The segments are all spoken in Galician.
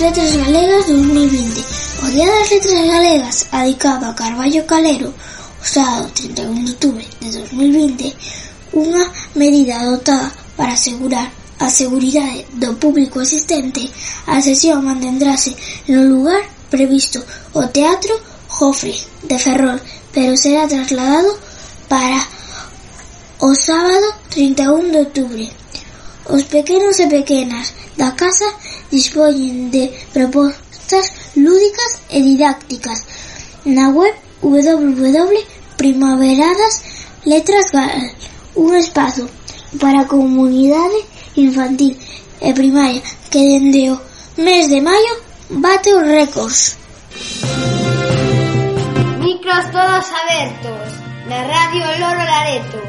letras galegas 2020. O Día das Letras Galegas, adicado a Carballo Calero, o sábado 31 de outubro de 2020, unha medida adotada para asegurar a seguridade do público asistente, a sesión mantendrase no lugar previsto. O Teatro Jofre de Ferrol, pero será trasladado para o sábado 31 de outubro Os pequenos e pequenas da casa dispoñen de propostas lúdicas e didácticas na web www.primaveradas letras gal, un espazo para a comunidade infantil e primaria que dende o mes de maio bate os récords. Micros todos abertos na Radio Loro Lareto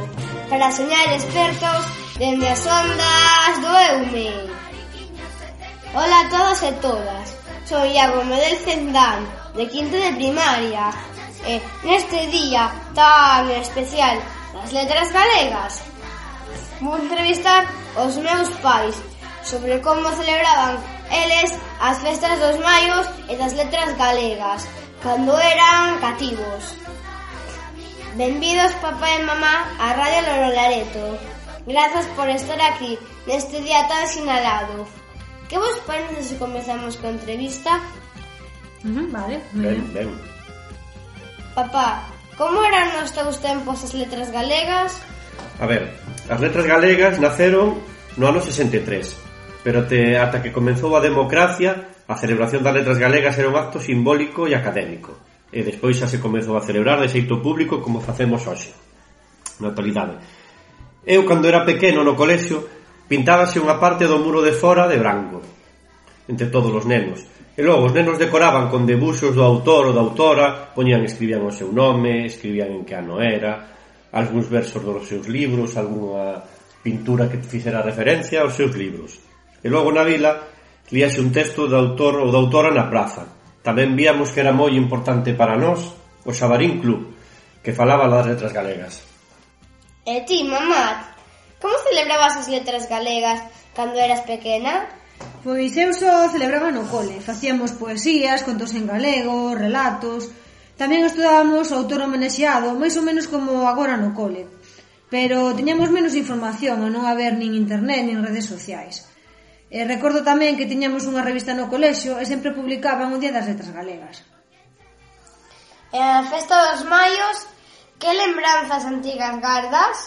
para soñar expertos dende as ondas do Eume. Ola a todos e todas, son Iago Medel Zendán, de quinto de primaria, e neste día tan especial das letras galegas, vou entrevistar os meus pais sobre como celebraban eles as festas dos maios e das letras galegas, cando eran cativos. Benvidos papá e mamá a Radio Loro Lareto. Grazas por estar aquí neste día tan sinalado. Que vos parece se comezamos coa entrevista? Uh -huh, vale, ben, ben. Papá, como eran nos teus tempos as letras galegas? A ver, as letras galegas naceron no ano 63, pero te, ata que comenzou a democracia, a celebración das letras galegas era un acto simbólico e académico, e despois xa se comezou a celebrar de xeito público como facemos hoxe, na actualidade. Eu, cando era pequeno no colexio, pintábase unha parte do muro de fora de branco, entre todos os nenos. E logo os nenos decoraban con debuxos do autor ou da autora, poñían, escribían o seu nome, escribían en que ano era, algúns versos dos seus libros, algunha pintura que fixera referencia aos seus libros. E logo na vila líase un texto do autor ou da autora na praza. Tamén víamos que era moi importante para nós o Xabarín Club, que falaba das letras galegas. E ti, mamá, como celebrabas as letras galegas cando eras pequena? Pois eu só celebraba no cole. Facíamos poesías, contos en galego, relatos... Tamén estudábamos o autor homenaxeado, máis ou menos como agora no cole. Pero tiñamos menos información a non haber nin internet nin redes sociais. E recordo tamén que tiñamos unha revista no colexio e sempre publicaban o Día das Letras Galegas. E a Festa dos Maios Que lembranzas antigas gardas?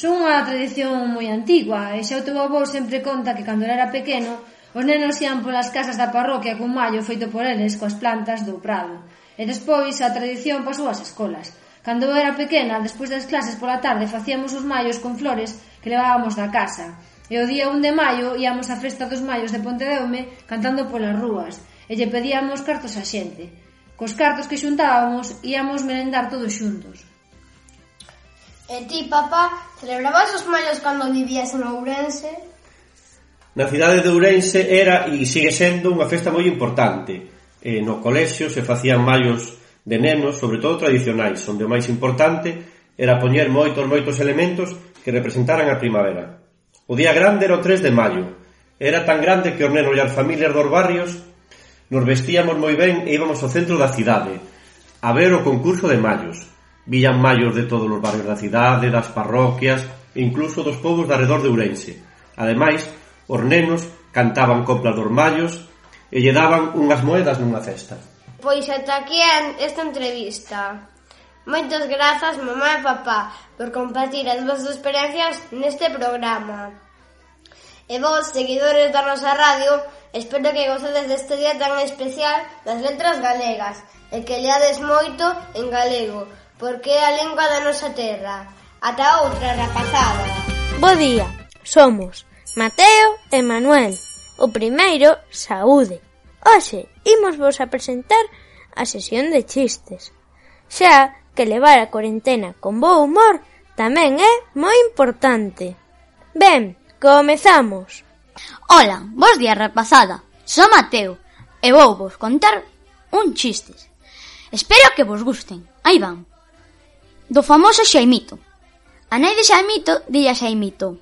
Son unha tradición moi antigua e xa o teu avó sempre conta que cando era pequeno os nenos ian polas casas da parroquia cun mallo feito por eles coas plantas do prado. E despois a tradición pasou ás escolas. Cando eu era pequena, despois das clases pola tarde facíamos os mallos con flores que levábamos da casa. E o día 1 de maio íamos á festa dos mallos de Pontedeume cantando polas rúas e lle pedíamos cartos á xente. Cos cartos que xuntábamos íamos merendar todos xuntos. E ti, papá, celebrabas os maios cando vivías en Ourense? Na cidade de Ourense era e sigue sendo unha festa moi importante. Eh, no colexio se facían maios de nenos, sobre todo tradicionais, onde o máis importante era poñer moitos moitos elementos que representaran a primavera. O día grande era o 3 de maio. Era tan grande que os nenos e as familias dos barrios Nos vestíamos moi ben e íbamos ao centro da cidade a ver o concurso de mallos. Villan mallos de todos os barrios da cidade, das parroquias e incluso dos povos de arredor de Ourense. Ademais, os nenos cantaban coplas dos mallos e lle daban unhas moedas nunha cesta. Pois ata aquí esta entrevista. Moitas grazas, mamá e papá, por compartir as vosas experiencias neste programa. E vos, seguidores da nosa radio, espero que gozades deste día tan especial das letras galegas e que leades moito en galego, porque é a lingua da nosa terra. Ata outra rapazada. Bo día, somos Mateo e Manuel. O primeiro, saúde. Hoxe, imos vos a presentar a sesión de chistes. Xa que levar a cuarentena con bo humor tamén é moi importante. Ben, Comezamos. Ola, vos días repasada. Sou Mateo e vou vos contar un chiste. Espero que vos gusten. Aí van. Do famoso Xaimito. A nai de Xaimito dille a Xaimito.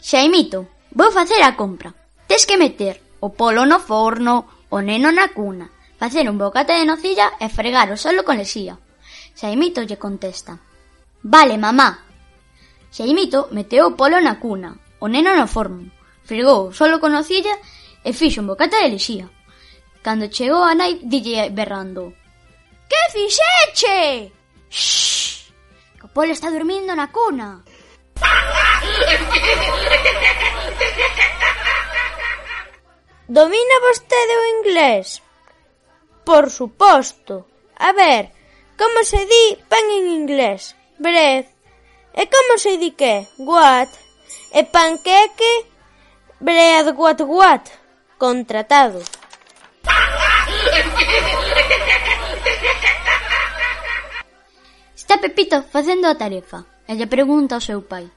Xaimito, vou facer a compra. Tes que meter o polo no forno, o neno na cuna, facer un bocata de nocilla e fregar o solo con lexía. Xaimito lle contesta. Vale, mamá. Xaimito meteu o polo na cuna, O neno no forno, fregou, solo con nocilla e fixo un bocata de lixía. Cando chegou a nai, dille berrando. Que fixeche? Shhh, que o polo está dormindo na cuna. Domina vostede o inglés? Por suposto. A ver, como se di pan en inglés? Breath. E como se di que? What? e Panqueque bread what what contratado. Está Pepito facendo a tarefa e lle pregunta ao seu pai.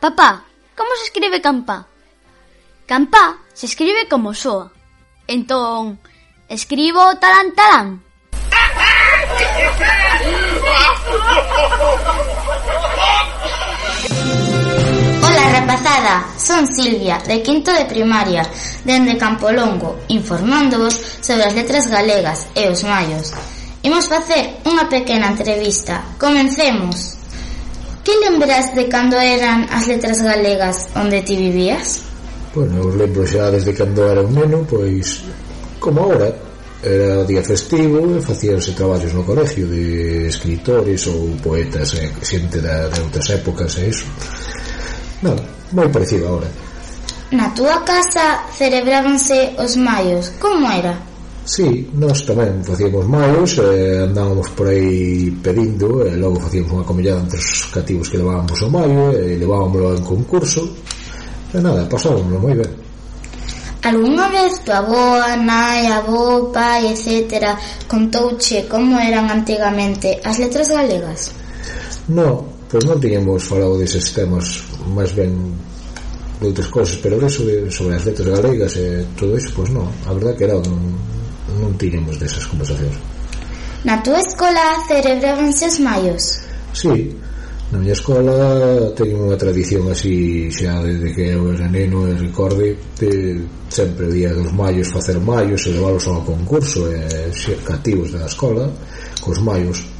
Papá, como se escribe campá? Campá se escribe como soa. Entón, escribo talan talán. Rapazada, son Silvia, de quinto de primaria, dende Campolongo, informándovos sobre as letras galegas e os maios. Imos facer unha pequena entrevista. Comencemos. Que lembras de cando eran as letras galegas onde ti vivías? Bueno, eu lembro xa desde cando era un neno, pois como agora, era día festivo e facíanse traballos no colegio de escritores ou poetas e xente da, de outras épocas e iso nada, moi parecido agora. Na túa casa celebrábanse os maios, como era? Sí, nós tamén facíamos maios, eh, andábamos por aí pedindo, e eh, logo facíamos unha comellada entre os cativos que levábamos o maio, eh, e eh, levábamoslo en concurso, e nada, pasábamoslo moi ben. Algúnha vez tua a nai, avó, pai, etc. contouche como eran antigamente as letras galegas? No, pois non tiñemos falado deses temas máis ben de outras cousas pero eso de, sobre as letras galegas e todo iso, pois non. A verdad que era non, non tiñemos desas conversacións. Na túa escola celebrábanse os maios? Si, sí, na miña escola teño unha tradición así xa desde que eu era neno e recorde de, sempre o día dos maios facer maios e leválos a un concurso e ser cativos da escola cos maios.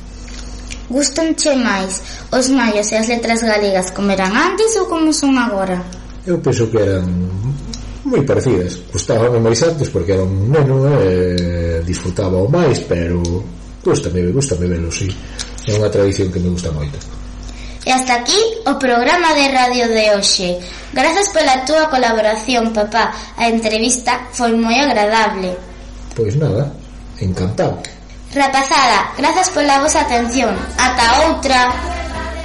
Gustanche máis os maios e as letras galegas como eran antes ou como son agora? Eu penso que eran moi parecidas. Gustábame máis antes porque era un neno e disfrutaba o máis, pero gustame, gustame velo, sí. É unha tradición que me gusta moito. E hasta aquí o programa de radio de hoxe. Grazas pola túa colaboración, papá. A entrevista foi moi agradable. Pois nada, encantado. Rapazada, grazas pola vosa atención. Ata outra.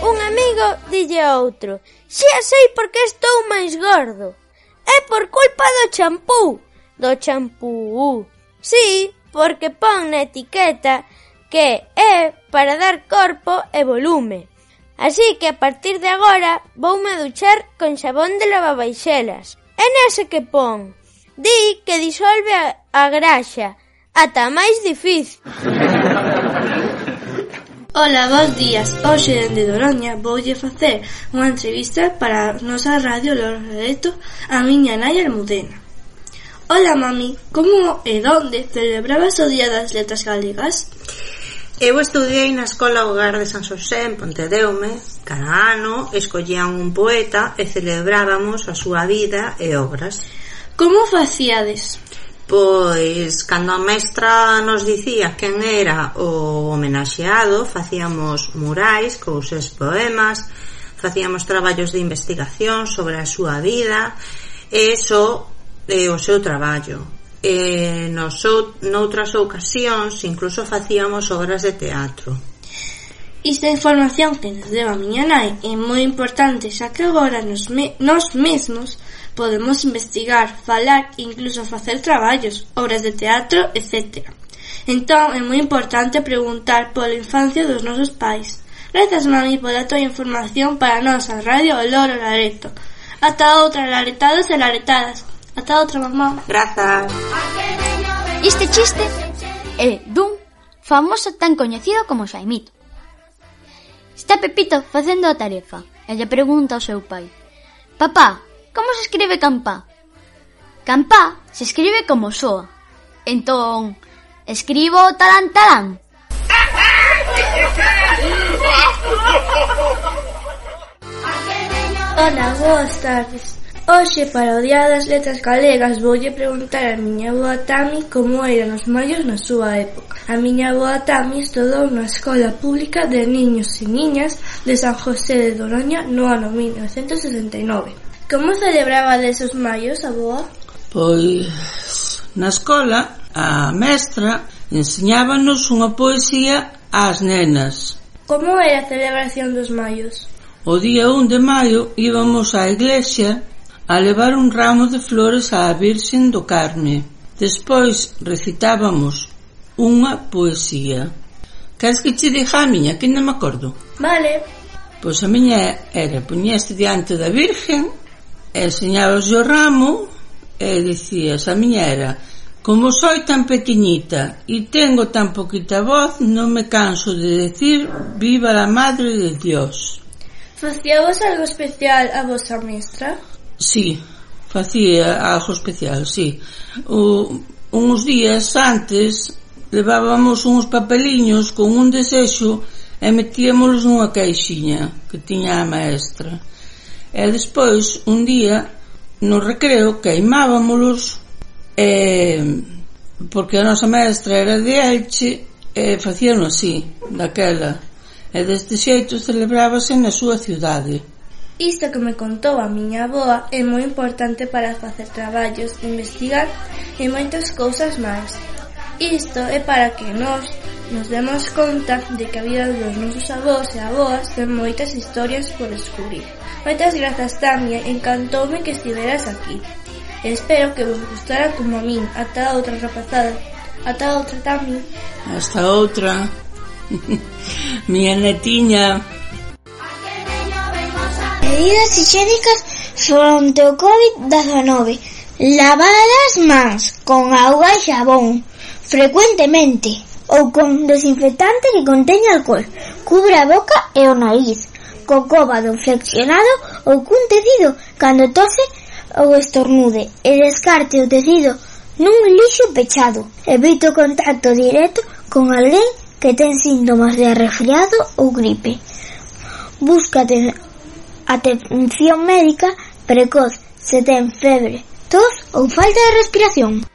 Un amigo dille a outro: "Xa sei por que estou máis gordo. É por culpa do champú." Do champú. Sí, porque pon na etiqueta que é para dar corpo e volume. Así que a partir de agora voume duchar con xabón de lavabaixelas. E nese que pon, di que disolve a, a graxa, ata máis difícil. Ola, bons días. Hoxe dende Doroña voulle facer unha entrevista para a nosa radio Loreto a miña nai Almudena. Ola, mami. Como e onde celebrabas o Día das Letras Galegas? Eu estudiei na Escola Hogar de San Xosé en Pontedeume. Cada ano escollían un poeta e celebrábamos a súa vida e obras. Como facíades? Pois, cando a mestra nos dicía quen era o homenaxeado, facíamos murais, cousas poemas, facíamos traballos de investigación sobre a súa vida e iso é o seu traballo. E nos, noutras ocasións incluso facíamos obras de teatro. Esta información que nos deu a miña nai é moi importante xa que agora nos, me, nos mesmos Podemos investigar, falar, incluso facer traballos, obras de teatro, etcétera. Entón, é moi importante preguntar pola infancia dos nosos pais. Grazas, mami, pola tua información para a nosa Radio Oloro Lareto. Ata outra, laretados e laretadas. Ata outra, mamá. Grazas. Este chiste é dun famoso tan coñecido como Xaimito. Está Pepito facendo a tarefa e lle pregunta ao seu pai. Papá, Como se escribe campá? Campá se escribe como soa. Entón, escribo talán talán. Hola, boas tardes. Hoxe, para o Día das Letras Galegas, voulle preguntar a miña boa Tami como eran os maios na súa época. A miña boa Tami estudou na Escola Pública de Niños e Niñas de San José de Doroña no ano 1969. Como celebrabades os maios, aboa? Pois na escola a mestra enseñábanos unha poesía ás nenas. Como era a celebración dos maios? O día 1 de maio íbamos á iglesia a levar un ramo de flores á Virxen do Carme. Despois recitábamos unha poesía. Queres que che diga a miña, que non me acordo? Vale. Pois a miña era, poñeste diante da Virgen enseñabas o ramo e eh, dicías, a miña era como soy tan pequeñita e tengo tan poquita voz non me canso de decir viva la madre de Dios Facíamos algo especial a vosa mestra? Sí, facía algo especial, sí. O, uns días antes levábamos uns papeliños con un desexo e metíamolos nunha caixiña que tiña a maestra e despois un día no recreo queimábamolos e, porque a nosa mestra era de Elche e facían así, daquela e deste xeito celebrábase na súa cidade. Isto que me contou a miña aboa é moi importante para facer traballos, investigar e moitas cousas máis. Isto é para que nós nos demos conta de que a vida dos nosos avós e avós ten moitas historias por descubrir. Moitas grazas, Tania, encantoume que estiveras aquí. Espero que vos gustara como a min. Ata outra rapazada. Ata outra, Tami. Hasta outra. Miña netiña. Medidas higiénicas fronte ao COVID-19. Lavar as mans con auga e xabón frecuentemente ou con desinfectante que conteña alcohol. Cubre a boca e o nariz, co cóbado flexionado ou cun tecido cando tose ou estornude e descarte o tecido nun lixo pechado. Evite o contacto directo con alguén que ten síntomas de resfriado ou gripe. Busca atención médica precoz se ten febre, tos ou falta de respiración.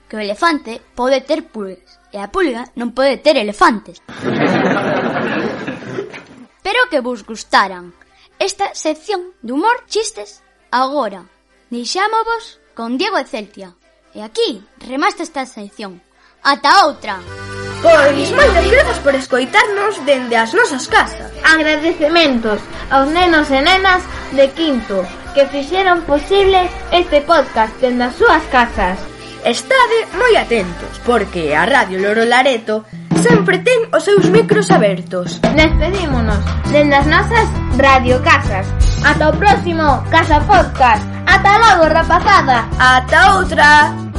que o elefante pode ter pulgas e a pulga non pode ter elefantes. Pero que vos gustaran esta sección de humor chistes agora. Deixámovos con Diego e Celtia. E aquí remasta esta sección. Ata outra! Pois, moitas grazas por escoitarnos dende as nosas casas. Agradecementos aos nenos e nenas de Quinto que fixeron posible este podcast dende as súas casas. Estade moi atentos, porque a Radio Loro Lareto sempre ten os seus micros abertos. Despedímonos dende as nosas radiocasas. Ata o próximo Casa Podcast. Ata logo, rapazada. Ata outra.